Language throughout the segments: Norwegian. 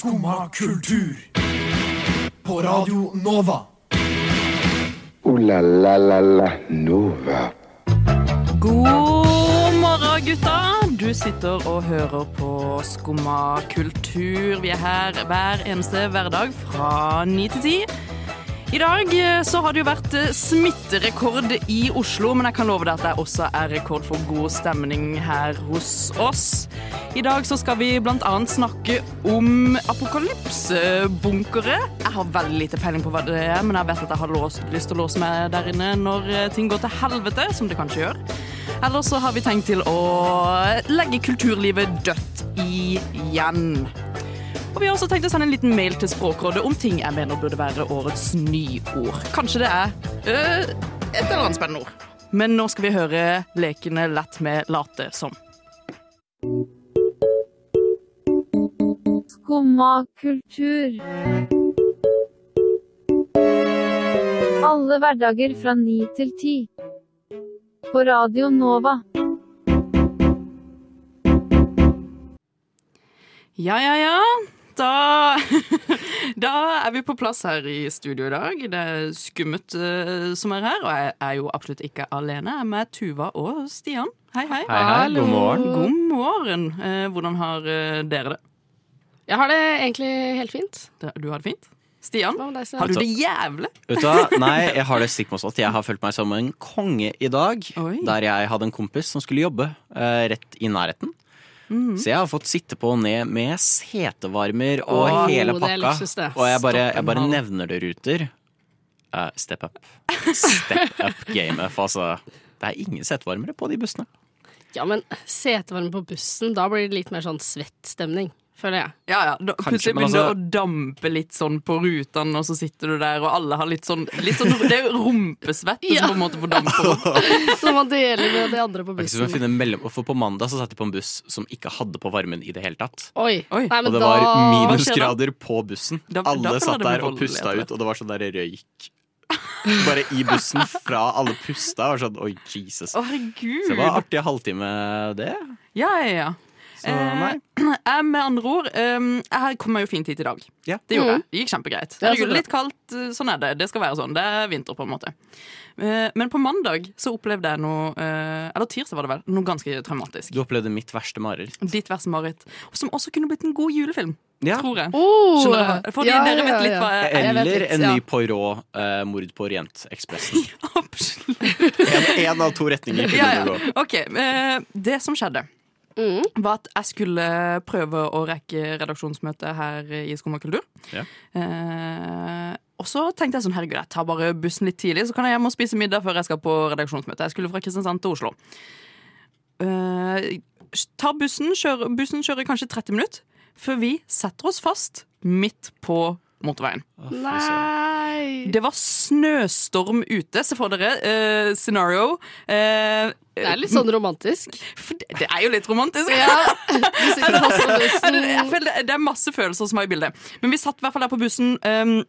Skumma kultur. På Radio Nova. O-la-la-la-la Nova. God morgen, gutta. Du sitter og hører på Skumma kultur. Vi er her hver eneste hverdag fra ni til ti. I dag eh, så har det jo vært eh, smitterekord i Oslo, men jeg kan love deg at det også er rekord for god stemning her hos oss. I dag så skal vi annet snakke om apokalypsebunkere. Jeg har veldig lite peiling på hva det er, men jeg vet at jeg har lyst til å låse meg der inne når eh, ting går til helvete, som det kanskje gjør. Eller så har vi tenkt til å legge kulturlivet dødt igjen. Og vi har også tenkt å sende en liten mail til Språkrådet om ting jeg mener burde være årets nyord. Kanskje det er øh, et eller annet spennende ord. Men nå skal vi høre lekene lett med late som. Skumma kultur. Alle hverdager fra ni til ti. På Radio Nova. Ja, ja, ja. Da, da er vi på plass her i studio i dag. Det er Skummet uh, som er her, og jeg er jo absolutt ikke alene. Jeg er med Tuva og Stian. Hei, hei. Hei, hei. God morgen. God morgen. Uh, hvordan har uh, dere det? Jeg har det egentlig helt fint. Du har det fint? Stian? har du det jævlig? Uta. Nei, jeg har det stikk motsatt. Jeg har følt meg som en konge i dag. Oi. Der jeg hadde en kompis som skulle jobbe eh, rett i nærheten. Mhm. Så jeg har fått sitte på ned med setevarmer og oh, hele pakka. Og jeg bare, jeg bare nevner det, Ruter. Uh, step up. Step up gamet. Altså, det er ingen setevarmere på de bussene. Ja, men setevarme på bussen, da blir det litt mer sånn svett stemning, føler jeg. Ja, ja. Da, Kanskje, plutselig begynner altså- å dampe litt sånn på rutene, og så sitter du der, og alle har litt sånn, litt sånn Det er jo rumpesvette Ja. som på en måte får dampe opp. som man deler med de andre på Det ikke å bussen. finne mellom, for På mandag så satt jeg på en buss som ikke hadde på varmen i det hele tatt. Oi. Oi. Nei, men Og det da var minusgrader på bussen. Da- alle satt der og pusta ut, og det var sånn der røyk. Bare i bussen fra alle pusta. Og sånn, Oi, Jesus. Å, herregud. Så det var artig halvtime, det. Ja, ja, ja. Så Eh, nei. Jeg, med andre ord, eh, jeg kom meg jo fint hit i dag. Ja. Det gjorde Mm. jeg. Det gikk kjempegreit. Det er jo litt kaldt, uh, sånn er det. Det skal være sånn. Det er vinter, på en måte. Eh, Men på mandag så opplevde jeg noe eh, Eller tirsdag var det vel. Noe ganske traumatisk. Du opplevde mitt verste mareritt. Ditt verste mareritt. Som også kunne blitt en god julefilm, Ja. tror jeg. Oh, Skjønner? Fordi ja, dere vet litt ja. hva jeg, Jeg Eller litt, en ny Poirot, eh, mord på Orientekspressen. Absolutt. En, en av to retninger kunne Ja, det ja. gå. OK. eh, Det som skjedde, Mm. var at jeg skulle prøve å rekke redaksjonsmøte her i Skumma kultur. Ja. Eh, og så tenkte jeg sånn, herregud, jeg tar bare bussen litt tidlig, så kan jeg hjem og spise middag før jeg skal på redaksjonsmøte. Jeg skulle fra Kristiansand til Oslo. Eh, tar bussen, kjører, bussen kjører kanskje 30 minutter, før vi setter oss fast midt på motorveien. Nei. Det var snøstorm ute, se for dere. eh, scenario. Eh, Det er litt sånn romantisk. for det, det er jo litt romantisk. Ja. Det er masse følelser som er i bildet. Men vi satt i hvert fall der på bussen. Um,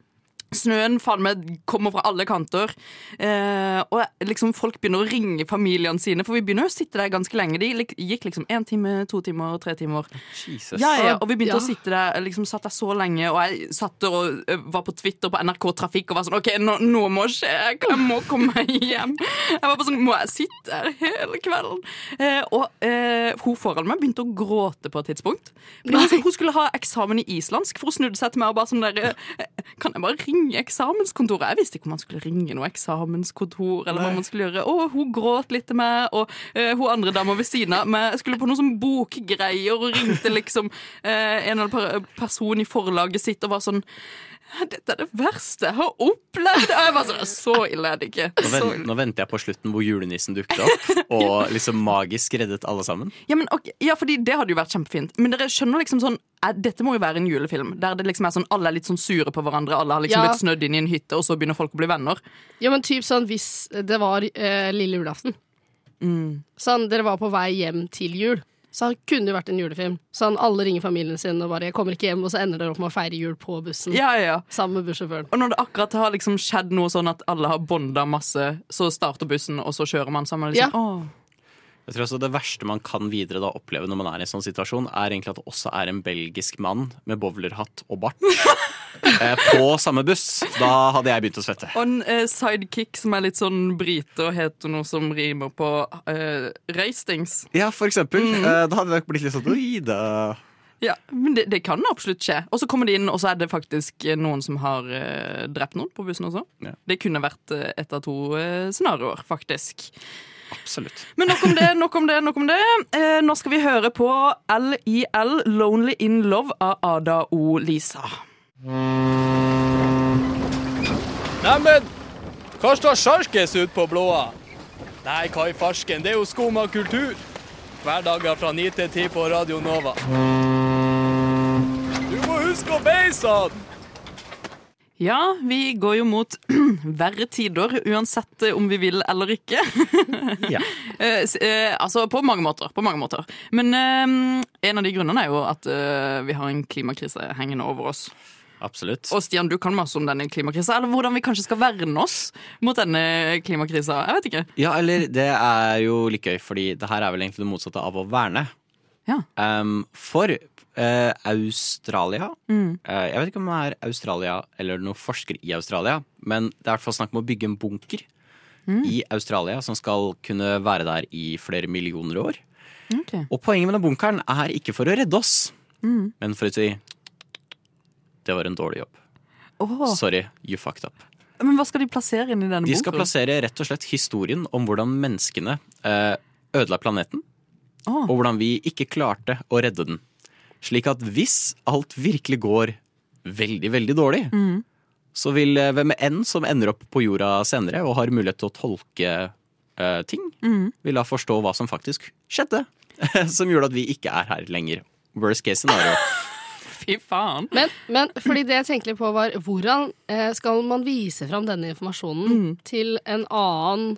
Snøen faen meg kommer fra alle kanter. Eh, og liksom folk begynner å ringe familiene sine, for vi begynner jo å sitte der ganske lenge. Det gikk liksom én time, to timer, tre timer. Jesus. Ja, ja, og vi begynte Ja. å sitte der, liksom satt der så lenge, og jeg satt og var på Twitter på NRK Trafikk og var sånn OK, nå, nå må skje, jeg må komme meg hjem. Jeg var bare sånn Må jeg sitte her hele kvelden? Eh, og eh, hun foran meg begynte å gråte på et tidspunkt. Fordi hun, hun skulle ha eksamen i islandsk, for hun snudde seg til meg og bare sånn der eh, Kan jeg bare ringe eksamenskontoret? Jeg visste ikke om man skulle ringe noe eksamenskontor, eller hva man skulle gjøre. Å, hun gråt litt til meg, og uh, hun andre dama ved siden av meg skulle på noe sånn bokgreier og ringte liksom uh, en eller annen person i forlaget sitt og var sånn dette er det verste jeg har opplevd! Og jeg var sånn, Så ille er det ikke. Nå, vent, nå venter jeg på slutten hvor julenissen dukket opp og liksom magisk reddet alle sammen. Ja, men, okay, ja, fordi det hadde jo vært kjempefint. Men dere skjønner liksom sånn Dette må jo være en julefilm der det liksom er sånn alle er litt sånn sure på hverandre. Alle har liksom Ja. blitt snødd inn i en hytte, og så begynner folk å bli venner. Ja, men typ sånn hvis det var eh, lille julaften. Mm. Sånn, dere var på vei hjem til jul. Så kunne det vært en julefilm. Sånn, alle ringer familien sin og bare 'jeg kommer ikke hjem', og så ender dere opp med å feire jul på bussen. Ja, ja, ja. Sammen med bussjåføren. Og når det akkurat har liksom skjedd noe sånn at alle har bonda masse, så starter bussen, og så kjører man sammen. Liksom. Ja. Åh. Jeg tror også Det verste man kan videre da oppleve når man er i en sånn situasjon, er egentlig at det også er en belgisk mann med bowlerhatt og bart eh, på samme buss. Da hadde jeg begynt å svette. Og en eh, sidekick som er litt sånn brite og heter noe som rimer på uh, røystings. Ja, for eksempel. Eh, da hadde det blitt litt sånn Oi, da Ja, men det, det kan absolutt skje. Og så kommer de inn, og så er det faktisk eh, noen som har uh, drept noen på bussen også. Ja. Det kunne vært uh, ett av to uh, scenarioer, faktisk. Absolutt. Men nok om det, nok om det, nok om det. Eh, nå skal vi høre på LIL, Lonely in Love av Ada O. Lisa. Neimen, hva står sjarkes ut på blåa? Nei, hva i farsken, det er jo skum av kultur. Hverdager fra 9 til 10 på Radio Nova. Du må huske å beise han! Ja, vi går jo mot verre tider, uansett eh, om vi vil eller ikke. Ja. Eh, eh, altså på mange måter. På mange måter. Men um, en av de grunnene er jo at uh, vi har en klimakrise hengende over oss. Absolutt. Og Stian, du kan masse om denne klimakrisa, eller hvordan vi kanskje skal verne oss mot denne klimakrisa. Jeg vet ikke. Ja, eller det er jo litt gøy, fordi det her er vel egentlig det motsatte av å verne. Ja. Um, for eh, Australia Mm. Uh, Jeg vet ikke om det er Australia eller noen forsker i Australia, men det er i hvert fall snakk om å bygge en bunker Mm. i Australia som skal kunne være der i flere millioner år. Okay. Og poenget med den bunkeren er ikke for å redde oss, Mm. men for å si det var en dårlig jobb. Oh. Sorry, you fucked up. Men hva skal de plassere inn i denne De skal plassere rett og slett historien om hvordan menneskene uh, ødela planeten, Oh. og hvordan vi ikke klarte å redde den. Slik at hvis alt virkelig går veldig, veldig dårlig, Mm. så vil eh, hvem enn som ender opp på jorda senere og har mulighet til å tolke uh, ting, Mm. vil da forstå hva som faktisk skjedde. som gjorde at vi ikke er her lenger. Worst case scenario. Fy faen. Men, men fordi det jeg tenkte litt på var hvordan eh, skal man vise fram denne informasjonen til en annen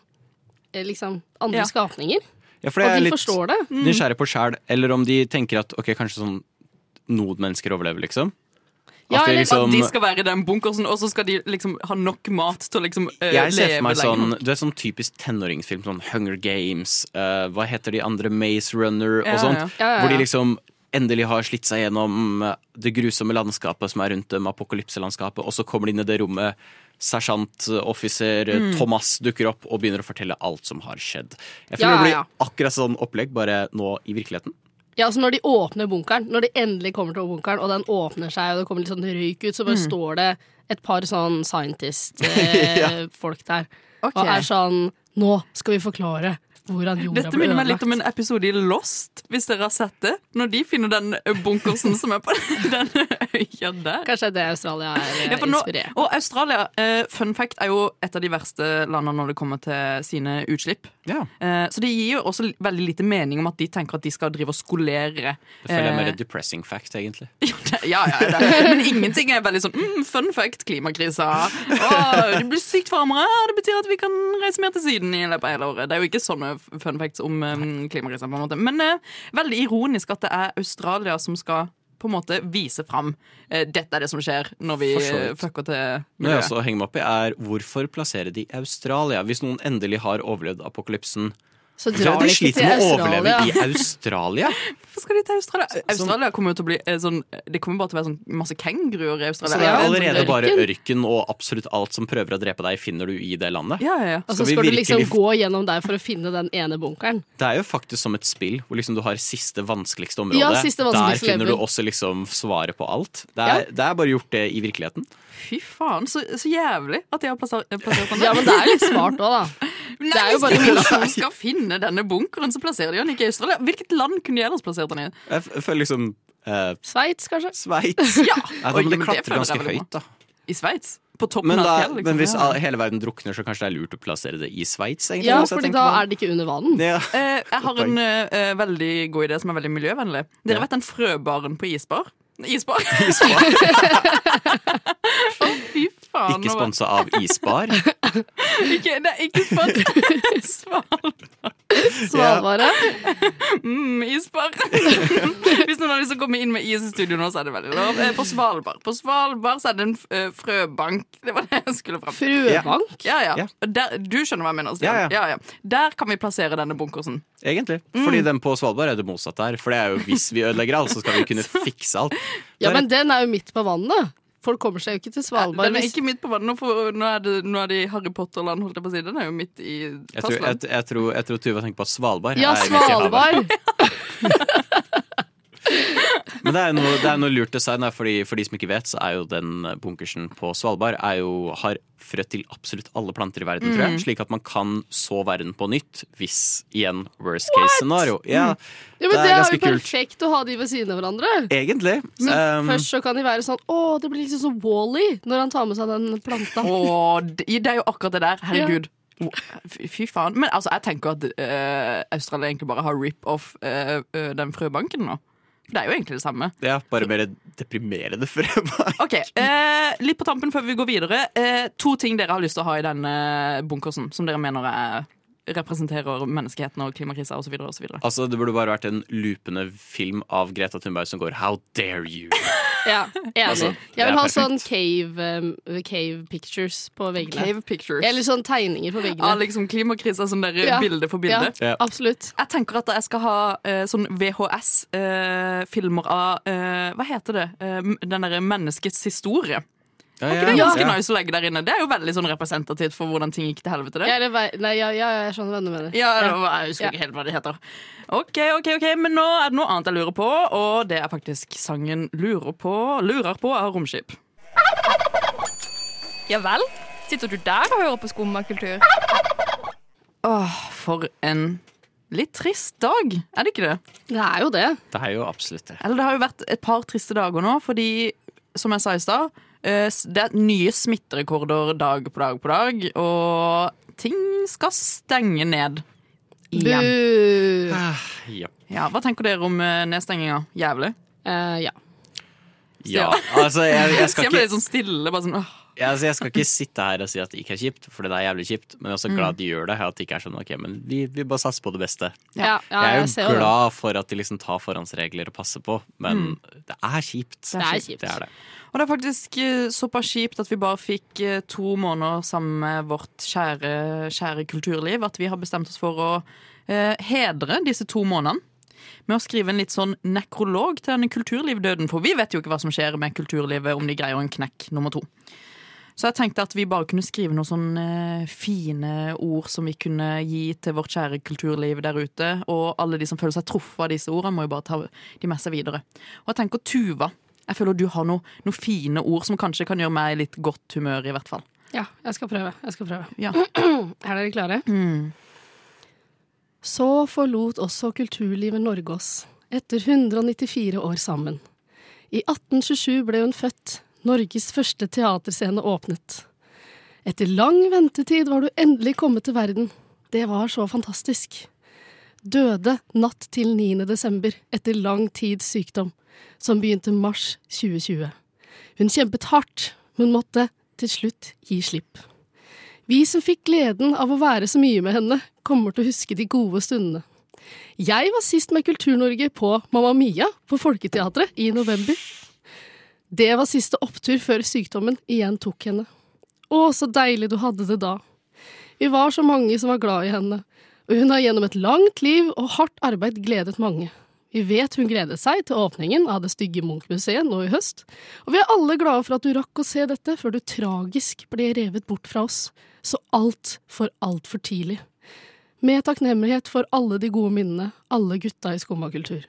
liksom andre Ja. skapninger? Ja, for det er de litt forstår det. nysgjerrig på sjæl, eller om de tenker at ok, kanskje sånn nodmennesker overlever, liksom. At de eller- liksom At de skal være i den bunkersen, og så skal de liksom ha nok mat til å liksom uh, Jeg ser for meg sånn. Du er sånn typisk tenåringsfilm, sånn Hunger Games, uh, hva heter de andre, Maze Runner og Ja, sånt. ja. Ja, ja, Hvor de liksom endelig har slitt seg gjennom eh, det grusomme landskapet som er rundt dem, apokalypselandskapet, og så kommer de inn i det rommet. Sersjantoffiser Mm. Thomas dukker opp og begynner å fortelle alt som har skjedd. Jeg Ja, føler det blir ja. akkurat sånn opplegg, bare nå i virkeligheten. Ja, altså Når de åpner bunkeren, når de endelig kommer til bunkeren, og den åpner seg, og det kommer litt sånn røyk ut, så bare står det et par sånn scientist-folk der. Okay. Og er sånn Nå skal vi forklare Dette minner meg litt om en episode i Lost, hvis dere har sett det. Når de finner den bunkersen som er på den øya der. Kanskje det Australia er eh, Ja, nå, inspirert. og Australia, uh, fun fact, er jo et av de verste landene når det kommer til sine utslipp. Ja, Uh, så det gir jo også veldig lite mening om at de tenker at de skal drive og skolere. Det føler jeg er mer depressing fact, egentlig. Ja, det- ja, ja, det. Men ingenting er veldig sånn mm, fun fact, klimakrisa. Oh, det blir sykt varmere. Det betyr at vi kan reise mer til Syden i løpet av hele året. Det er jo ikke sånne fun facts om klimakrisen. på en måte. Men eh, veldig ironisk at det er Australia som skal på en måte vise fram eh, dette er det som skjer når vi fucker til miljøet. jeg også henger meg opp i, er hvorfor plassere de i Australia? Hvis noen endelig har overlevd apokalypsen, Så drar de sliter til med å overleve i Australia. Hvorfor skal de til Australia? Australia kommer jo til å bli eh, sånn Det kommer bare til å være sånn masse kenguruer i Australia. Så det er allerede ørken. bare ørken, og absolutt alt som prøver å drepe deg, finner du i det landet. Ja, ja, ja. Og så Skal vi virkelig... du liksom gå gjennom der for å finne den ene bunkeren. Det er jo faktisk som et spill hvor liksom du har siste vanskeligste område. Ja, siste Der vanskeligste finner du også liksom svaret på alt. Det er, det er bare gjort det i virkeligheten. Fy faen, så, så jævlig at de har plassert, plassert den der. Ja, men det er litt smart òg, da. Nei, det er jo bare mye- liksom skal finne denne bunkeren, så plasserer de den ikke i Australia. Hvilket land kunne de ellers plassert den i? Jeg f- føler liksom uh, Sveits, kanskje? Sveits. Ja, Oi, men det men det klatrer jeg ganske veldig høyt, da. I Sveits? På toppen Men, av da, et fjell? Liksom. men hvis Ja. all- hele verden drukner, så kanskje det er lurt å plassere det i Sveits? egentlig, Ja, hvis jeg fordi tenker da meg om. er det ikke under vann. ja. Eh, jeg har en eh, veldig god idé som er veldig miljøvennlig. Dere Ja. vet den frøbaren på isbar? Isbar? Å, fy faen. Ikke sponsa av Isbar. Ikke, det er ikke sponsa Svalbard. Svalbard. Mm, isbar. Hvis noen har lyst til å komme inn med is i studio nå, så er det veldig lov. Eh, På Svalbard På Svalbard så er det en eh, frøbank. Det var det jeg skulle fram til. Frøbank. Ja, ja. Ja. Der, du skjønner hva jeg mener, Stian. Ja, ja. Ja, ja. Der kan vi plassere denne bunkersen. Egentlig. Fordi den på Svalbard er det motsatt her. For det er jo hvis vi ødelegger alt, så skal vi kunne fikse alt. Ja, men den er jo midt på vannet. Folk kommer seg jo ikke til Svalbard. Den er ikke midt på vannet. Nå, for, nå, er det, nå er det Harry Potter-land, holdt jeg på å si. Den er jo midt i jeg, tror, jeg, jeg, tror, jeg tror Tuva tenker på at Svalbard Ja. Svalbard! Men det er noe, det er noe lurt design. Fordi, for de som ikke vet, så er jo den bunkersen på Svalbard er jo, har frø til absolutt alle planter i verden, tror jeg. Slik at man kan så verden på nytt hvis igjen worst case scenario. Ja, Ja, men det det er er, ganske jo kult. perfekt å ha de ved siden av hverandre. Egentlig. Men Um, først så kan de være sånn Å, det blir liksom så Wall-E når han tar med seg den planta. Å, det er jo akkurat det der. Herregud. Fy, fy faen. Men altså, jeg tenker at uh, Australia egentlig bare har rip-off uh, uh, den frøbanken nå. For det er jo egentlig det samme. ja, bare mer deprimerende frøbank. Ok, eh, Litt på tampen før vi går videre. Eh, to ting dere har lyst til å ha i denne bunkersen, som dere mener er, representerer menneskeheten og klimakrisa osv. Altså, det burde bare vært en loopende film av Greta Thunberg som går How dare you? Ja, enig. Altså, jeg vil ha sånn cave, um, cave pictures på veggene. Cave pictures. Eller sånn tegninger på veggene. Ja, liksom klimakrisa sånn der Ja. bilde for bilde. Ja, Ja. absolutt. Jeg tenker at jeg skal ha uh, sånn VHS-filmer av uh, Hva heter det? Eh, den derre menneskets historie. Ja, Det er ja, ganske nice å legge der inne. Det er jo veldig sånn representativt for hvordan ting gikk til helvete. det Ja, det var, nei, ja, ja, jeg skjønner hva du mener. Ja, det jeg husker Ja. ikke helt hva det heter. Ok, ok, ok, Men nå er det noe annet jeg lurer på, og det er faktisk sangen 'Lurer på' Lurer på av Romskip. Ja vel? Sitter du der og hører på skummakultur? Åh, for en litt trist dag, er det ikke det? Det er jo det. Det er jo absolutt det. Eller det har jo vært et par triste dager nå, fordi, som jeg sa i stad, det er nye smitterekorder dag på dag på dag, og ting skal stenge ned igjen. Bu! Ja. Ja, hva tenker dere om eh, nedstenginga? Jævlig? Uh, ja. ja. Altså, jeg, jeg, skal Stian ble ikke, litt sånn stille. Bare sånn, åh. Ja, altså, jeg skal ikke sitte her og si at det ikke er kjipt, for det er jævlig kjipt. Men jeg er også glad de gjør det. At det ikke er sånn ok, men vi, vi bare satser på det beste. Ja, ja, jeg er jeg ser jo det. glad for at de liksom tar forhåndsregler og passer på, men det er kjipt. Det er kjipt. Det er det. Og det er faktisk eh, såpass kjipt at vi bare fikk eh, to måneder sammen med vårt kjære, kjære kulturliv, at vi har bestemt oss for å eh, hedre disse to månedene. Med å skrive en litt sånn nekrolog til denne kulturlivdøden. For vi vet jo ikke hva som skjer med kulturlivet om de greier en knekk nummer to. Så jeg tenkte at vi bare kunne skrive noen sånne eh, fine ord som vi kunne gi til vårt kjære kulturliv der ute. Og alle de som føler seg truffet av disse ordene, må jo bare ta de med seg videre. Og jeg tenker Tuva, jeg føler du har noen noe fine ord som kanskje kan gjøre meg i litt godt humør, i hvert fall. Ja, jeg skal prøve. Jeg skal prøve. Ja. Er dere klare? Så forlot også kulturlivet Norge oss, etter 194 år sammen. I 1827 ble hun født, Norges første teaterscene åpnet. Etter lang ventetid var du endelig kommet til verden. Det var så fantastisk. Døde natt til 9. desember etter lang tids sykdom, som begynte mars 2020. Hun kjempet hardt, men måtte til slutt gi slipp. Vi som fikk gleden av å være så mye med henne, kommer til å huske de gode stundene. Jeg var sist med Kultur-Norge på Mamma Mia på Folketeatret i november. Det var siste opptur før sykdommen igjen tok henne. Å, så deilig du hadde det da. Vi var så mange som var glad i henne, og hun har gjennom et langt liv og hardt arbeid gledet mange. Vi vet hun gledet seg til åpningen av det stygge Munch-museet nå i høst, og vi er alle glade for at du rakk å se dette før du tragisk ble revet bort fra oss, så altfor, altfor tidlig. Med takknemlighet for alle de gode minnene, alle gutta i Skumma kultur.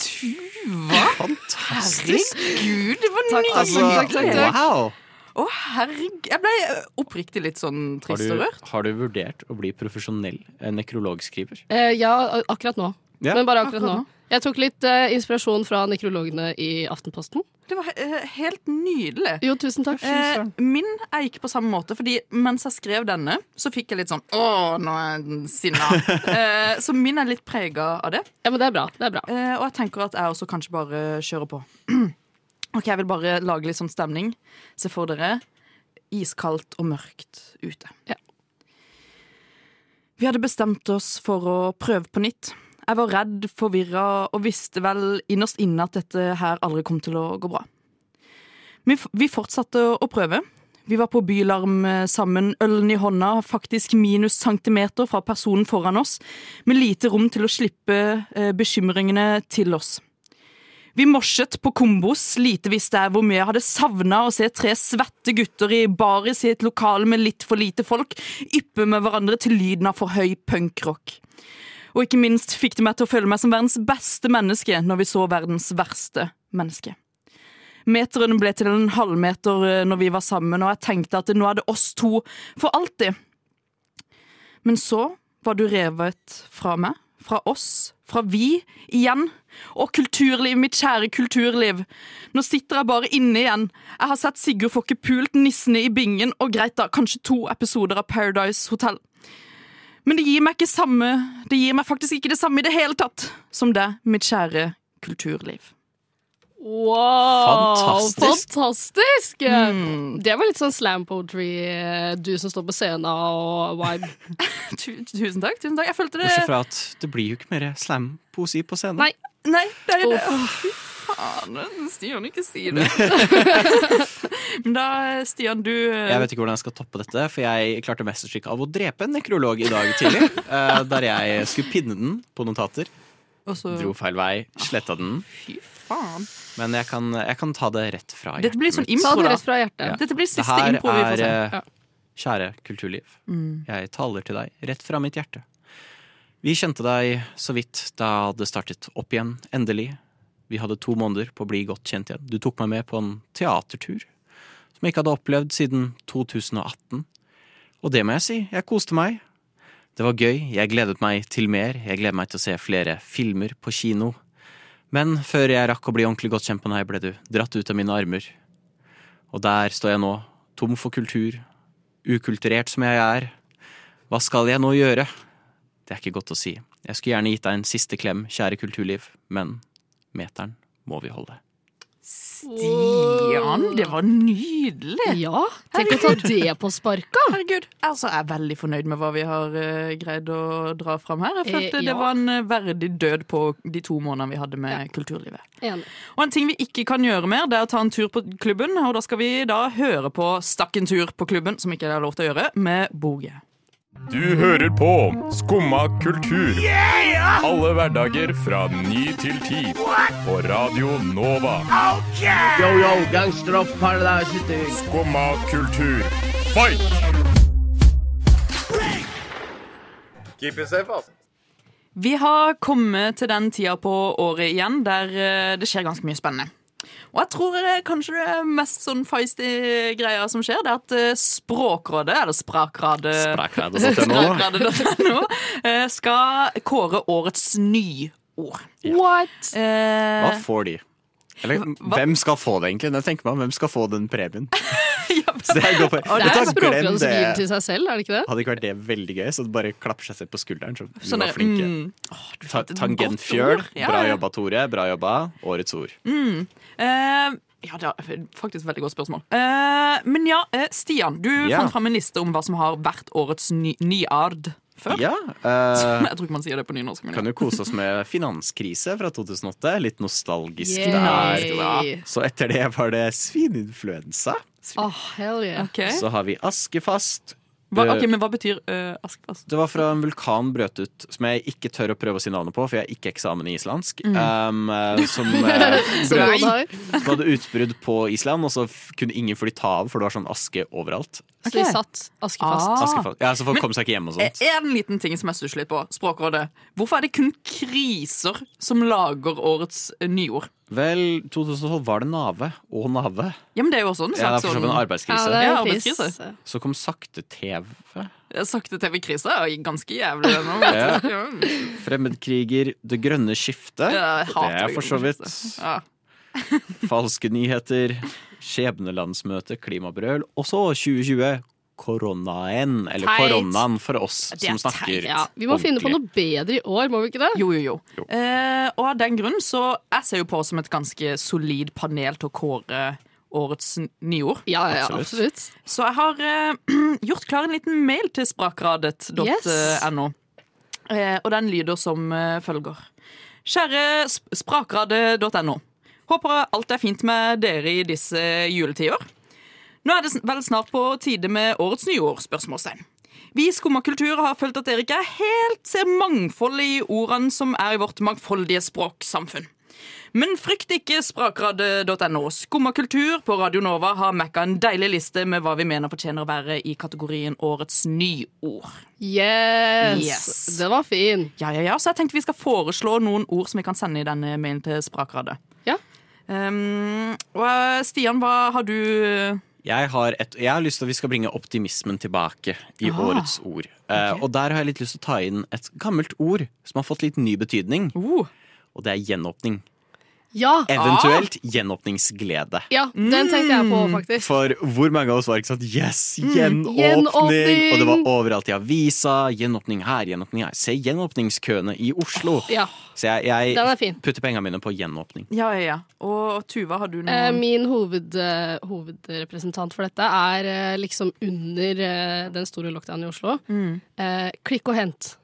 Tuva! Fantastisk! Herregud, det var nydelig! Altså, takk, takk, takk. wow! Å, herregud. Jeg ble eh, oppriktig litt sånn trist og rørt. har du vurdert å bli profesjonell eh, nekrologskriver? Eh, ja, akkurat nå. Ja. Men bare akkurat, Akkurat nå. Jeg tok litt uh, inspirasjon fra nekrologene i Aftenposten. Det var eh, helt nydelig. Jo, tusen takk. Eh, min er ikke på samme måte, fordi mens jeg skrev denne, så fikk jeg litt sånn Å, nå er jeg sinna. eh, så min er litt prega av det. Ja, men det er bra. Det er bra. Eh, og jeg tenker at jeg også kanskje bare kjører på. ok, Jeg vil bare lage litt sånn stemning. Se for dere iskaldt og mørkt ute. Ja. Vi hadde bestemt oss for å prøve på nytt. Jeg var redd, forvirra og visste vel innerst inne at dette her aldri kom til å gå bra. Vi, fortsatte å prøve. Vi var på Bylarm eh, sammen, ølen i hånda, faktisk minus centimeter fra personen foran oss, med lite rom til å slippe eh, bekymringene til oss. Vi morset på kombos, lite visste jeg hvor mye jeg hadde savna å se tre svette gutter i baris i et lokale med litt for lite folk yppe med hverandre til lyden av for høy punkrock. Og ikke minst fikk det meg til å føle meg som verdens beste menneske når vi så verdens verste menneske. Meteren ble til en halvmeter eh, når vi var sammen, og jeg tenkte at nå er det oss to for alltid. Men så var du revet fra meg, fra oss, fra vi, igjen. Og kulturliv, mitt kjære kulturliv. Nå sitter jeg bare inne igjen. Jeg har sett Sigurd Fokke pult nissene i bingen, og greit da, kanskje to episoder av Paradise Hotel. Men det gir meg ikke samme Det gir meg faktisk ikke det samme i det hele tatt som det, mitt kjære kulturliv. Wow! Fantastisk. Fantastisk! Mm. Det var litt sånn slam poetry, eh, du som står på scenen og vibe. Tusen takk. tusen takk Jeg følte det Bortsett fra at det blir jo ikke mer slam-poesi på scenen. Nei. Nei, det er det. Uff. Faen, Stian, ikke si det. Men da, Stian, du Jeg vet ikke hvordan jeg skal toppe dette, for jeg klarte mesterstykket av å drepe en nekrolog i dag tidlig. eh, der jeg skulle pinne den på notater. også, Dro feil vei, sletta den. Fy faen. Men jeg kan, jeg kan ta det rett fra hjertet. Dette blir sånn impo impro, da. rett fra hjertet. Ja. Dette blir Det siste her impro vi får se. eh, Ja. Kjære kulturliv. Mm. Jeg taler til deg rett fra mitt hjerte. Vi kjente deg så vidt da det startet opp igjen, endelig. Vi hadde to måneder på å bli godt kjent igjen. Du tok meg med på en teatertur som jeg ikke hadde opplevd siden 2018. Og det må jeg si, jeg koste meg. Det var gøy, jeg gledet meg til mer, jeg gleder meg til å se flere filmer på kino. Men før jeg rakk å bli ordentlig godt kjent med deg, ble du dratt ut av mine armer. Og der står jeg nå, tom for kultur, ukulturert som jeg er. Hva skal jeg nå gjøre? Det er ikke godt å si. Jeg skulle gjerne gitt deg en siste klem, kjære kulturliv, men meteren må vi holde. Stian, det var nydelig. Ja, tenk å ta det på sparka! Herregud. Altså, jeg er veldig fornøyd med hva vi har uh, greid å dra fram her. Jeg Eh, ja. det var en eh, verdig død på de to månedene vi hadde med kulturlivet. Enig. Og en ting vi ikke kan gjøre mer, det er å ta en tur på klubben. Og da skal vi da høre på Stakk en tur på klubben, som ikke er lov til å gjøre, med Boge. Du hører på Skumma kultur. Alle hverdager fra ny til ti. På Radio Nova. Yo, yo, gangsteropp, paradise, Skumma kultur, fight! Keep it safe, ass. Vi har kommet til den tida på året igjen der eh, det skjer ganske mye spennende. Og jeg tror det er kanskje det mest sånn feisty greia som skjer, det er at eh, Språkrådet, eller Sprakradet Sprakradet.no. Sprakradet.no, eh, skal kåre årets nyord. What? Eh, Hva får de? Eller hvem skal få det, egentlig? Jeg tenker meg, Hvem skal få den premien? Så det er. Det er Språkrådet som gir den til seg selv, er det ikke det? Hadde ikke vært det veldig gøy, så det bare klapper seg selv på skulderen. Så vi sånn var flinke. mm, åh, Ta Tangentfjøl. Ja, bra jobba, Tore. Bra jobba. Årets ord. Eh, ja, det er faktisk et veldig godt spørsmål. Uh, men ja, eh, Stian, du Ja. fant fram en liste om hva som har vært årets ny nyard før. Ja, uh, Jeg tror ikke man sier det på nynorsk. Kan jo kose oss med finanskrise fra 2008. Litt nostalgisk der. Yay. Så etter det var det svineinfluensa. Oh, hell yeah. okay. Så har vi askefast. Hva, Eh, ok, men hva betyr uh, askefast? Det var fra en vulkan brøt ut, som jeg ikke tør å prøve å si navnet på, for jeg har ikke eksamen i islandsk. Um, eh, som, uh, brøt, som hadde utbrudd på Island, og så kunne ingen fly ta av, for det var sånn aske overalt. Så de satt askefast. Ah. Askefast. Ja, Så folk kom seg ikke hjem og Eh, sånt. En liten ting som jeg stusser litt på. Språkrådet. Hvorfor er det kun kriser som lager årets eh, nyord? Vel, 2012 var det Nave og Nave. Ja, men det er jo også en Ja, det er sånn en arbeidskrise. det er Ja, arbeidskrise. Så kom sakte-TV. sakte TV-krise. er Ganske jævlig. nå, Ja. Ja. Fremmedkriger, Det grønne skiftet. Ja, det er for så vidt Ja. falske nyheter. Skjebnelandsmøte, klimabrøl. Og så 2020. Koronaen, eller Teit. koronaen for oss Det som snakker teit. Ja, vi må finne på noe bedre i år, må vi ikke det? Jo, jo, jo. Eh, og av den grunn så jeg ser jo på oss som et ganske solid panel til å kåre årets nyord. Ja, ja, absolutt. absolutt. Så jeg har eh, gjort klar en liten mail til sprakradet.no. Eh, og den lyder som eh, følger. Kjære sprakradet.no. Håper alt er fint med dere i disse juletider. Nå er det vel snart på tide med årets nyord? spørsmålstegn. Vi i Skumma kultur har følt at dere ikke er helt ser mangfoldet i ordene som er i vårt mangfoldige språksamfunn. Men frykt ikke sprakradet.no. Skumma kultur på Radio Nova har mekka en deilig liste med hva vi mener fortjener å være i kategorien årets nyord. Yes! Yes. Det var fin. Ja, ja, ja, så jeg tenkte vi skal foreslå noen ord som vi kan sende i denne mailen til Sprakradet. Ja. Um, og eh, Stian, hva har du Jeg har, et, jeg har lyst til at vi skal bringe optimismen tilbake i Ah, årets ord. Eh, og der har jeg litt lyst til å ta inn et gammelt ord som har fått litt ny betydning. Uh. Og det er gjenåpning. Ja. Eventuelt gjenåpningsglede. Ja, den tenkte jeg på, faktisk. For hvor mange av oss var ikke sånn Yes, Mm, gjenåpning! gjenåpning! Og det var overalt i avisa. Gjenåpning her, gjenåpning her. Se gjenåpningskøene i Oslo. Ja. Så jeg, jeg er putter pengene mine på gjenåpning. Ja, ja, ja. Og Tuva, har du noe Eh, min hoved, uh, hovedrepresentant for dette er uh, liksom under uh, den store lockdownen i Oslo. Mm. Eh, klikk og hent.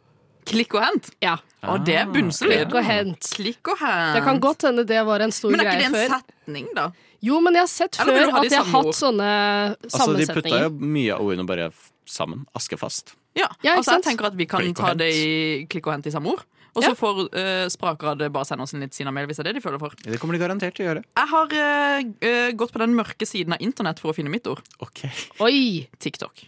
Klikk og hent? Ja. Og det er bunnsolid. Klikk og hent. Klikk og hent. Det kan godt hende det var en stor greie Men er ikke det en før. setning, da? Jo, men jeg har sett Eller før ha at de de har hatt sånne sammensetninger. Altså, de putta jo mye av ordene bare sammen. Askefast. Ja, Ja, altså jeg tenker at vi kan ta det i klikk og hent i samme ord. Og så Ja. får uh, Sprakradet bare sende oss en litt sinna-mail hvis det er det de føler for. Det kommer de garantert til å gjøre. Jeg har uh, eh, gått på den mørke siden av internett for å finne mitt ord. Ok. Oi! TikTok.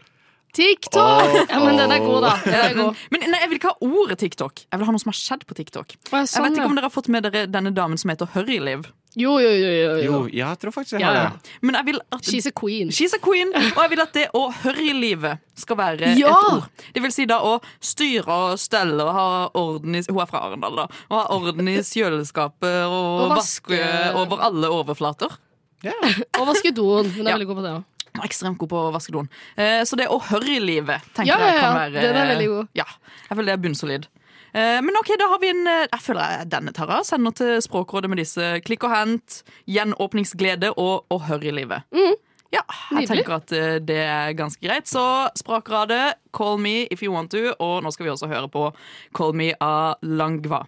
TikTok! Oh, Ja, men den er god, da. Er god. Men nei, jeg vil ikke ha ordet TikTok. Jeg vil ha noe som har skjedd på TikTok. Ja, Jeg sånn, vet ikke om dere har fått med dere denne damen som heter Hurryliv. Jo, jo, jo. jo, jo. Jo, jeg tror faktisk jeg Ja, har det. Men jeg vil at She's a queen. She's a queen, og jeg vil at det å hurrylivet skal være Ja! et ord. Det vil si da å styre og stelle og ha orden i Hun er fra Arendal, da. Å ha orden i kjøleskapet og, Og vaske vaske- over alle overflater. Og vaske doen. Hun er Ja. veldig god på det òg. Er Ekstremt god på å vaske doen. Eh, så det å hurrylivet tenker Ja, jeg kan ja. være Den er veldig god. Ja, jeg føler det er bunnsolid. Eh, men ok, da har vi en eh, Jeg føler jeg denne Tara sender til Språkrådet med disse klikk og hent, gjenåpningsglede og, å høre i livet. Mm. Ja, jeg Nydelig. tenker at eh, det er ganske greit. Så språkrådet call me if you want to. Og nå skal vi også høre på Call me av Langva.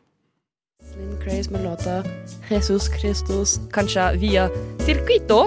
Slim Craze med låta Jesus Christus, kanskje via Circuito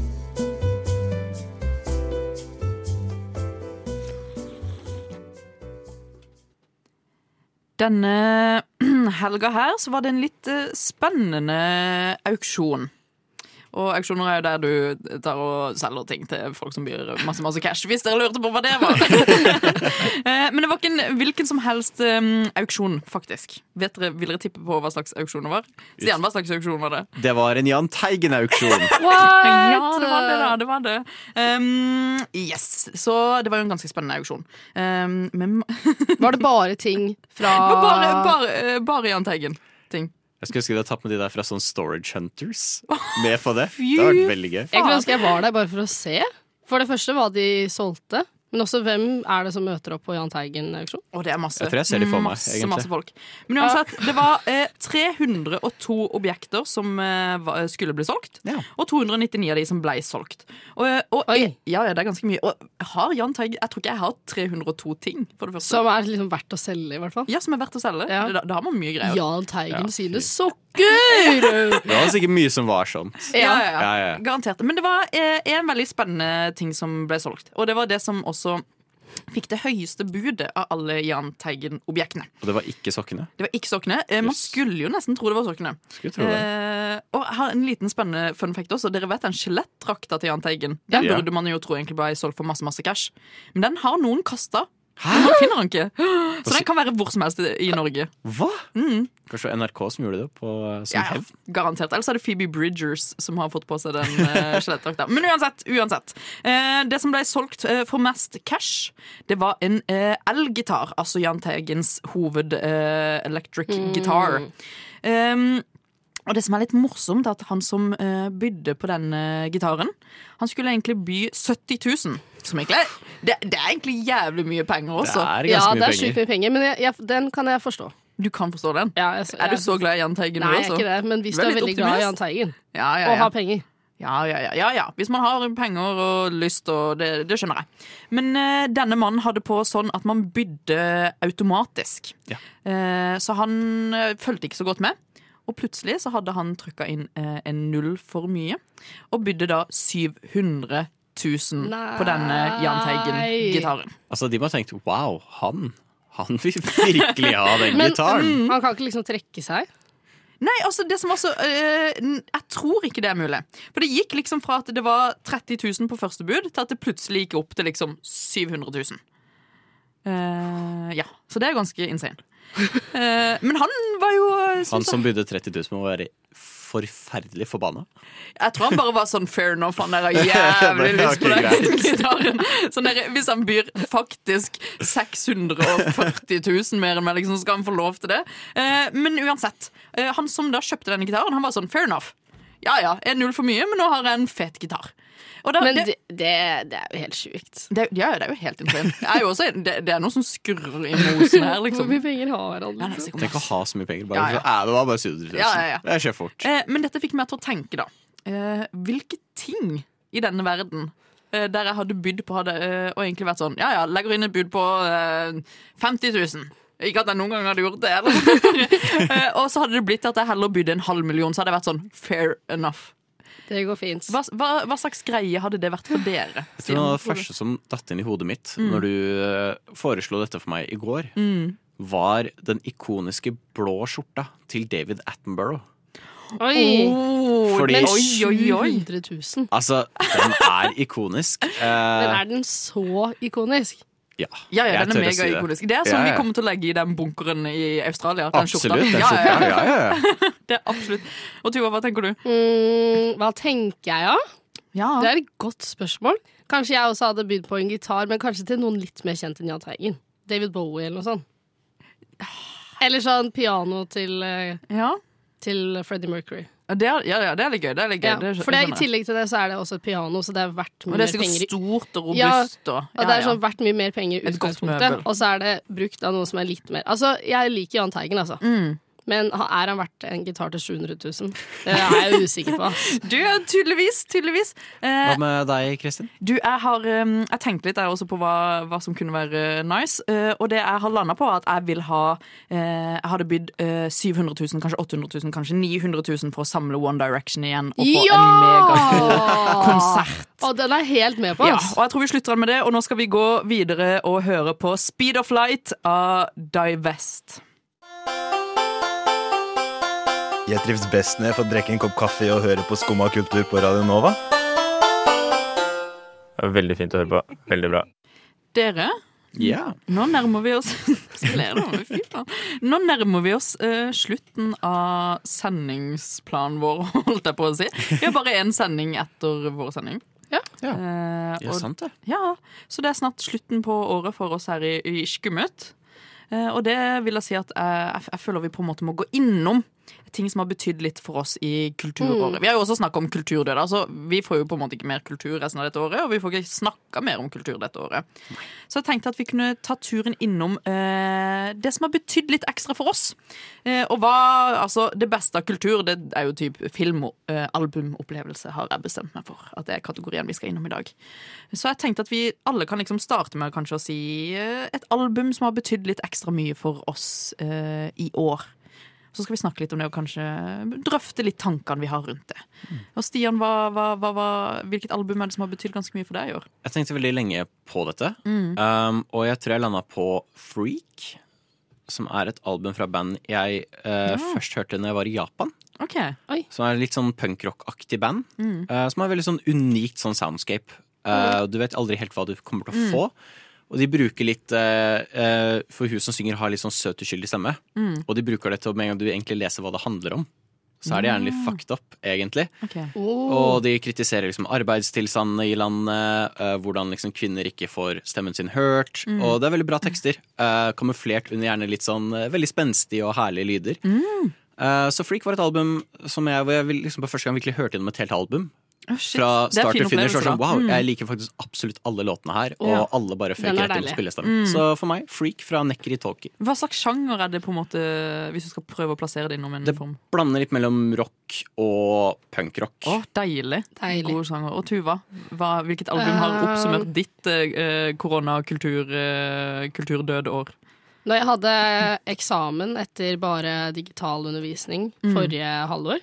Denne helga her så var det en litt eh, spennende auksjon. Og auksjoner er jo der du tar og selger ting til folk som byr masse masse cash. Hvis dere lurte på hva det var. Eh, Men det var ikke en hvilken som helst um, auksjon, faktisk. Vet dere, Vil dere tippe på hva slags auksjon det var? Stian, hva slags auksjon var det? Det var en Jahn Teigen-auksjon. Ja, det var det, da. Det var det. Um, yes. Så det var jo en ganske spennende auksjon. Um, men Var det bare ting fra det bare, bare, eh, bare Jahn Teigen-ting. Jeg skulle ønske de hadde tatt med de der fra sånn Storage Hunters med på det. Det hadde vært veldig gøy. Jeg kunne ønske jeg var der bare for å se. For det første hva de solgte. Men også hvem er det som møter opp på Jahn Teigen-auksjon? Oh, det er masse. Jeg tror jeg ser de for meg, masse, egentlig. masse folk. Men uansett, det var eh, 302 objekter som eh, skulle bli solgt. Og 299 av de som ble solgt. Og, eh, og ja, ja, det er ganske mye. Og har Jahn Teigen Jeg tror ikke jeg har 302 ting, for det første. Som er liksom verdt å selge, i hvert fall. Ja, som er verdt å selge. Da, da har man mye greier. Jahn Teigen Ja, sine fy. Sokker! Det var sikkert mye som var sånt. Ja, ja, ja. Garantert. Men det var eh, en veldig spennende ting som ble solgt. Og det var det som også fikk det høyeste budet av alle Jahn Teigen-objektene. Og det var ikke sokkene. Det var ikke sokkene. Eh, Man skulle jo nesten tro det var sokkene. Skulle tro det. Eh, og her en liten spennende fun fact også. Dere vet den skjelettdrakta til Jahn Teigen? Den burde man jo tro egentlig ble solgt for masse masse cash. Men den har noen kasta. Men Man finner den ikke. Så den kan være hvor som helst i Norge. Hva? Mm. Kanskje det var NRK som gjorde det på, som Ja, hevn? garantert. Ellers er det Phoebe Bridgers som har fått på seg den uh, skjelettdrakta. Men uansett. uansett. Eh, det som ble solgt eh, for mest cash, det var en uh, elgitar. Altså Jahn Teigens hoved eh, electric Mm. guitar. Um, Og det som er litt morsomt, er at han som uh, bydde på den gitaren, han skulle egentlig by 70 000. Som egentlig er, det, det er egentlig jævlig mye penger også. ja, det er sjukt mye penger, men jeg, jeg, den kan jeg forstå. Du kan forstå den? Ja, jeg, Er du så glad i Jahn Teigen? Nei, jeg er ikke det, men hvis Du er er veldig glad i. Jahn Teigen Ja, ja, og har penger Ja, ja, ja, ja, ja. Hvis man har penger og lyst, og det, det skjønner jeg. Men eh, denne mannen hadde på sånn at man bydde automatisk. Eh, så han eh, fulgte ikke så godt med. Og plutselig så hadde han trykka inn eh, en null for mye, og bydde da 700 000 på denne Jahn Teigen-gitaren. Altså, de må ha tenkt wow, han, han vil virkelig ha den Men gitaren. mm, han kan ikke liksom trekke seg? Nei, altså det som også øh, Jeg tror ikke det er mulig. For det gikk liksom fra at det var 30 000 på første bud, til at det plutselig gikk opp til liksom 700 000. Uh, ja, så det er ganske insane. Eh, men han var jo eh, Han som bydde 30 000 må være forferdelig forbanna. Jeg tror han bare var sånn fair enough. Han der har jævlig lyst på den gitaren. Sånn der, hvis han byr faktisk 640 000 mer enn meg, liksom, så skal han få lov til det. Eh, men uansett. han som da kjøpte denne gitaren, han var sånn fair enough. Ja ja, en null for mye, men nå har jeg en fet gitar. Og da- Men det- det, det, det er jo helt sjukt. Det, ja, det er jo helt insane. Det er jo også, det, det er noe som skurrer i mosen her, liksom. Hvor mye penger har han? Tenk å ha så mye penger. Bare, Ja, ja. Så, er det var bare 700 000. det skjer fort. Eh, men dette fikk meg til å tenke, da. Eh, hvilke ting i denne verden eh, der jeg hadde bydd på hadde, eh, og egentlig vært sånn Ja ja, legger inn et bud på eh, 50 000. Ikke at jeg noen gang hadde gjort det. Eller? eh, og så hadde det blitt at jeg heller bydde en halv million, så hadde jeg vært sånn fair enough. Det går fint. Hva, hva, hva slags greie hadde det vært for dere? Jeg tror noe av det første som datt inn i hodet mitt Mm. når du eh, foreslo dette for meg i går, Mm. var den ikoniske blå skjorta til David Attenborough. Oi! Fordi- Men Oi, oi, oi. 700 000. Altså, den er ikonisk. Men Eh, er den så ikonisk? Ja, Ja, ja, den er megaikonisk. Det er sånn Ja, ja. vi kommer til å legge i den bunkeren i Australia. Den. Absolutt. Den Ja, skjorta. ja, ja. Det er absolutt. Og Tuva, hva tenker du? Mm, hva tenker jeg, da? Ja. Det er et godt spørsmål. Kanskje jeg også hadde bydd på en gitar, men kanskje til noen litt mer kjent enn Jahn Teigen. David Bowie eller noe sånt. Eller sånn piano til, eh, Ja. til Freddie Mercury. Det er, ja, ja, det er litt gøy. Det er litt gøy. Ja, det for det, I tillegg til det så er det også et piano, så det er verdt mye Og det er sikkert penger. stort og robust. Ja, og det er sånn verdt mye mer penger i utgangspunktet. Og så er det brukt av noe som er litt mer Altså, jeg liker Jahn Teigen, altså. Mm. Men er han verdt en gitar til 700 000? Det er jeg usikker på. Du, tydeligvis. tydeligvis. Eh, Hva med deg, Kristin? du, jeg har um, Jeg tenkte litt jeg også på hva, hva som kunne være nice. Uh, og det jeg har landa på, er at jeg vil ha uh, Jeg hadde bydd uh, 700 000, kanskje 800 000, kanskje 900 000 for å samle One Direction igjen og få en megagod konsert. Og den er helt med på. Ja, og jeg tror vi slutter med det, og nå skal vi gå videre og høre på Speed of Light av Divest. Jeg trives best når jeg får drikke en kopp kaffe og høre på Skumma kultur på Radio Nova. Veldig fint å høre på. Veldig bra. Dere, Ja. nå nærmer vi oss. Nå nærmer vi oss uh, slutten av sendingsplanen vår, holdt jeg på å si. Vi har bare én sending etter vår sending. Ja. Ja. Eh, Ja, og- sant det. Ja, så det er snart slutten på året for oss her i, i Skummet. Eh, og det vil jeg si at jeg, jeg, jeg føler vi på en måte må gå innom ting som har betydd litt for oss i kulturåret. Mm. Vi har jo også snakka om kulturdød. Altså, vi får jo på en måte ikke mer kultur resten av dette året, og vi får ikke snakka mer om kultur dette året. Så jeg tenkte at vi kunne ta turen innom eh, det som har betydd litt ekstra for oss. Eh, og hva Altså, det beste av kultur, det er jo typ film og eh, albumopplevelse, har jeg bestemt meg for. At det er kategorien vi skal innom i dag. Så jeg tenkte at vi alle kan liksom starte med kanskje å si eh, et album som har betydd litt ekstra mye for oss eh, i år. Så skal vi snakke litt om det og kanskje drøfte litt tankene vi har rundt det. Og Stian, hva, hva, hva, hva, hvilket album er det som har betydd ganske mye for deg i år? Jeg tenkte veldig lenge på dette, Mm. um, og jeg tror jeg landa på Freak. Som er et album fra band jeg eh, først hørte når jeg var i Japan. Ok. Som er litt sånn punkrock-aktig band. Mm. Uh, som har veldig sånn unikt sånn soundscape. Uh, Du vet aldri helt hva du kommer til å Mm. Og de bruker litt eh, eh, For hun som synger, har litt sånn søt, uskyldig stemme. Mm. Og de bruker det til å med en gang du egentlig leser hva det handler om. Så er det gjerne litt fucked up, egentlig. Ok. Og de kritiserer liksom arbeidstilstandene i landet, eh, hvordan liksom kvinner ikke får stemmen sin hørt. Mm. Og det er veldig bra tekster. eh, kamuflert under gjerne litt sånn eh, veldig spenstige og herlige lyder. Mm. Eh, så Freak var et album som jeg, hvor jeg liksom på første gang virkelig hørte gjennom et helt album. Shit. Fra start til finish. Sånn, wow, Mm. Jeg liker faktisk absolutt alle låtene her, og Ja. alle bare føk rett inn på spillestemmen. Mm. Så for meg, Freak fra Nekkeri Talkie. Hva slags sjanger er det, på en måte, hvis du skal prøve å plassere det innom en Det form? blander litt mellom rock og punkrock. Oh, deilig. Deilig. God sjanger. Og Tuva, hva, hvilket album har Eh, oppsummert ditt eh, korona-kulturdød-år? Når jeg hadde eksamen etter bare digital undervisning Mm. forrige halvår,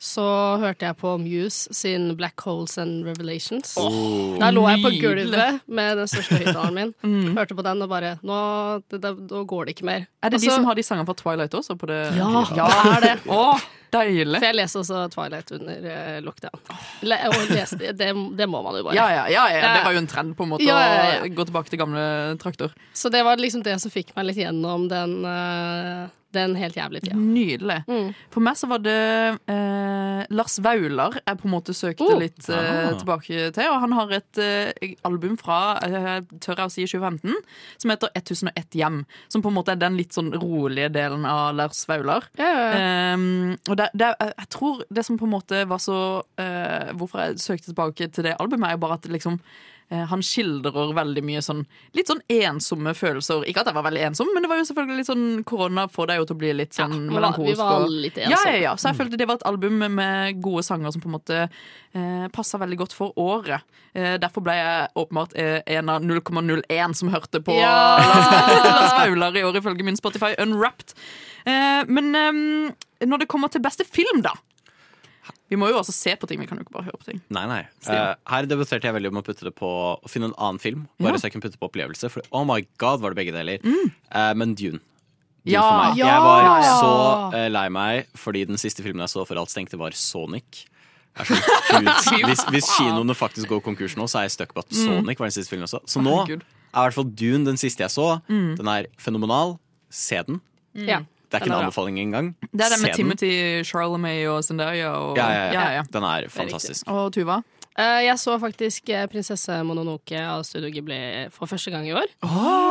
så hørte jeg på Muse sin Black Holes and Revelations. Oh, Der lå jeg på gulvet med den største høyttaleren min. Mm. Hørte på den og bare Nå, det, det, nå går det ikke mer. Er det Og de som har de sangene fra Twilight også? På det? Ja, ja, det er det. oh, deilig. For jeg leser også Twilight under uh, lockdown. Le leste, det, det må man jo bare. Ja, ja, ja, ja, det var jo en trend på en måte å gå tilbake til gamle traktor. Så det var liksom det som fikk meg litt gjennom den, eh, den helt jævlige tida. Nydelig. Mm. For meg så var det eh, Lars Vaular jeg på en måte søkte Oh. litt eh, Ah. tilbake til. Og han har et eh, album fra eh, tør jeg å si 2015 som heter 1001 hjem. Som på en måte er den litt sånn rolige delen av Lars Vaular. Ja, ja, ja. Um, og det, det, jeg tror det som på en måte var så eh, Hvorfor jeg søkte tilbake til det albumet, er jo bare at liksom eh, han skildrer veldig mye sånn litt sånn ensomme følelser. Ikke at jeg var veldig ensom, men det var jo selvfølgelig litt sånn korona får deg jo til å bli litt sånn var- melankolsk. vi var alle litt Ja, ensomme. ja, ja. Så jeg følte det var et album med, med gode sanger som på en måte eh, passa veldig godt for året. Eh, derfor ble jeg åpenbart eh, en av 0,01 som hørte på Ja! Lars Vaular i år, ifølge min Spotify Unwrapped. Eh, men eh, når det kommer til beste film, da Vi må jo også se på ting, vi kan jo ikke bare høre på ting. Nei, nei. Eh, her debatterte jeg veldig om å putte det på Å finne en annen film, bare Ja. så jeg kunne putte på opplevelse. For oh my god, var det begge deler. Eh, men Dune. Dune Ja. for meg. Ja. Jeg var så eh, lei meg fordi den siste filmen jeg så før alt stengte, var Sonic. Hvis, hvis kinoene faktisk går konkurs nå, så er jeg stuck på at Mm. Sonic var den siste filmen jeg så. Så nå er i hvert fall Dune den siste jeg så. Mm. Den er fenomenal. Se den. Ja. Det er ikke en er anbefaling engang. Det er det med Timothy Charlemagne og Zendaya og Ja, ja, ja. ja, ja. Den er fantastisk. fantastisk. Og Tuva? Eh, jeg så faktisk eh, 'Prinsesse Mononoke' av Studio Ghibli for første gang i år.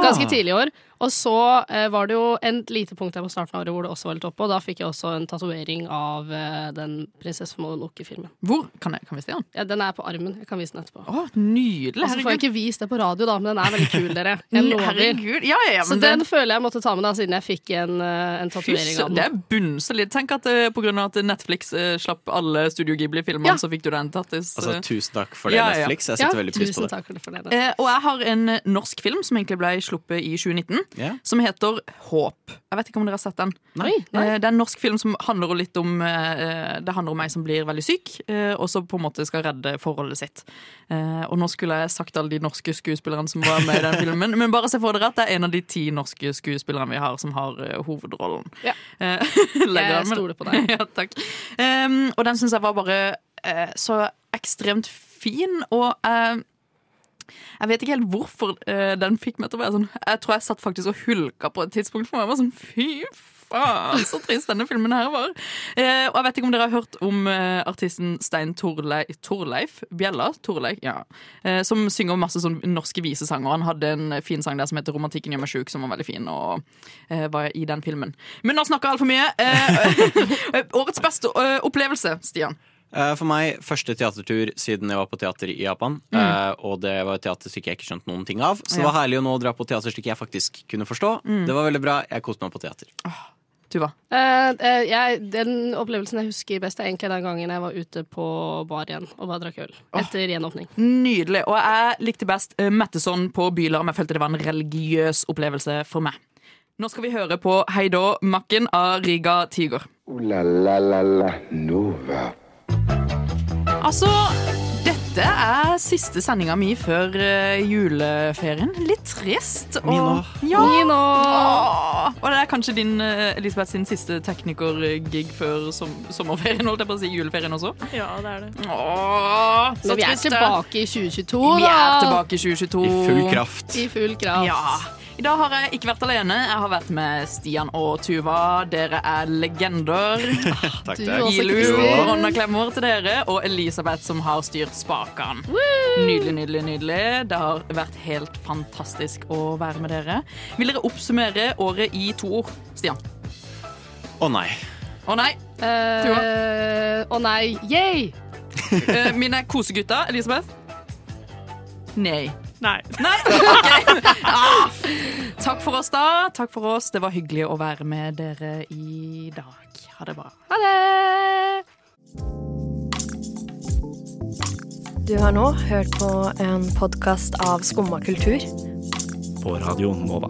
Ganske tidlig i år. Og så eh, var det jo en lite punkt der på starten av året hvor det også var litt oppe, og da fikk jeg også en tatovering av eh, den 'Prinsesse Mononoke'-filmen. Hvor? Kan, jeg, kan vi se den? Ja, den er på armen. Jeg kan vise den etterpå. Å, nydelig. Og så får jeg ikke vist det på radio, da, men den er veldig kul, dere. Jeg lover. Herregud. Ja, ja, ja, Så den føler jeg måtte ta med da, siden jeg fikk en, eh, en tatovering av den. Det er bunnsolid. Tenk at eh, på grunn av at Netflix eh, slapp alle Studio Ghibli-filmene, Ja. så fikk du den tattis. Altså, tusen takk for det, Ja, ja. Netflix. Jeg Ja, setter veldig pris på tusen det. takk for det. Eh, og jeg har en norsk film som egentlig ble sluppet i 2019, Ja. som heter Håp. Jeg vet ikke om dere har sett den. Nei, nei. Det er en norsk film som handler litt om eh, Det handler om ei som blir veldig syk, eh, og så på en måte skal redde forholdet sitt. Eh, Og nå skulle jeg sagt alle de norske skuespillerne som var med i den filmen, men bare se for dere at det er en av de ti norske skuespillerne vi har, som har eh, hovedrollen. Ja. Eh, Jeg stoler på deg. ja, takk. Um, og den syns jeg var bare eh, så ekstremt fin, og eh, jeg vet ikke helt hvorfor uh, den fikk meg til å være sånn Jeg tror jeg satt faktisk og hulka på et tidspunkt for meg. Jeg var sånn, Fy faen, så trist denne filmen her var. Eh, og jeg vet ikke om dere har hørt om eh, artisten Stein Torleif, Torleif Bjella? Torleif, ja. Eh, som synger masse sånn norske visesanger. Han hadde en fin sang der som heter 'Romantikken gjør meg sjuk', som var veldig fin. Og eh, var i den filmen. Men nå snakker jeg altfor mye. Eh, årets beste opplevelse, Stian. Eh, For meg, første teatertur siden jeg var på teater i Japan. Mm. eh, Og det var et teaterstykke jeg ikke skjønte noen ting av. Så det var herlig å nå dra på teaterstykke jeg faktisk kunne forstå. Mm. Det var veldig bra. Jeg koste meg på teater. Tuva. Uh, uh, jeg, den opplevelsen jeg husker best, er egentlig den gangen jeg var ute på bar igjen og bare drakk øl. Etter gjenåpning. Nydelig. Og jeg likte best uh, Metteson på Bylarm. Jeg følte det var en religiøs opplevelse for meg. Nå skal vi høre på Heidå Makken av Riga Tiger. Ooh la la la la Nova. Altså, dette er siste sendinga mi før eh, juleferien. Litt trist. Og- òg. Ja. Åh, Og det er kanskje din eh, Elisabeth sin siste teknikergig før som, sommerferien, holdt jeg på å si. Juleferien også. Ja, det er det. Åh, så Så vi er trist, tilbake i 2022, da. Vi er tilbake i 2022. I full kraft. I full kraft. Ja. I dag har jeg ikke vært alene. Jeg har vært med Stian og Tuva. Dere er legender. Takk, takk. Ilu koronaklemmer til dere, og Elisabeth som har styrt spakene. Nydelig, nydelig, nydelig. Det har vært helt fantastisk å være med dere. Vil dere oppsummere året i to ord, Stian? Å nei. Å oh, nei. Tuva? Å nei. Yay! Eh, mine kosegutta, Elisabeth? Nei. Nei. Nei? Okay. Ah. Takk for oss, da. Takk for oss. Det var hyggelig å være med dere i dag. Ha det bra. Ha det! Du har nå hørt på en podkast av Skumma kultur. På radioen Nova.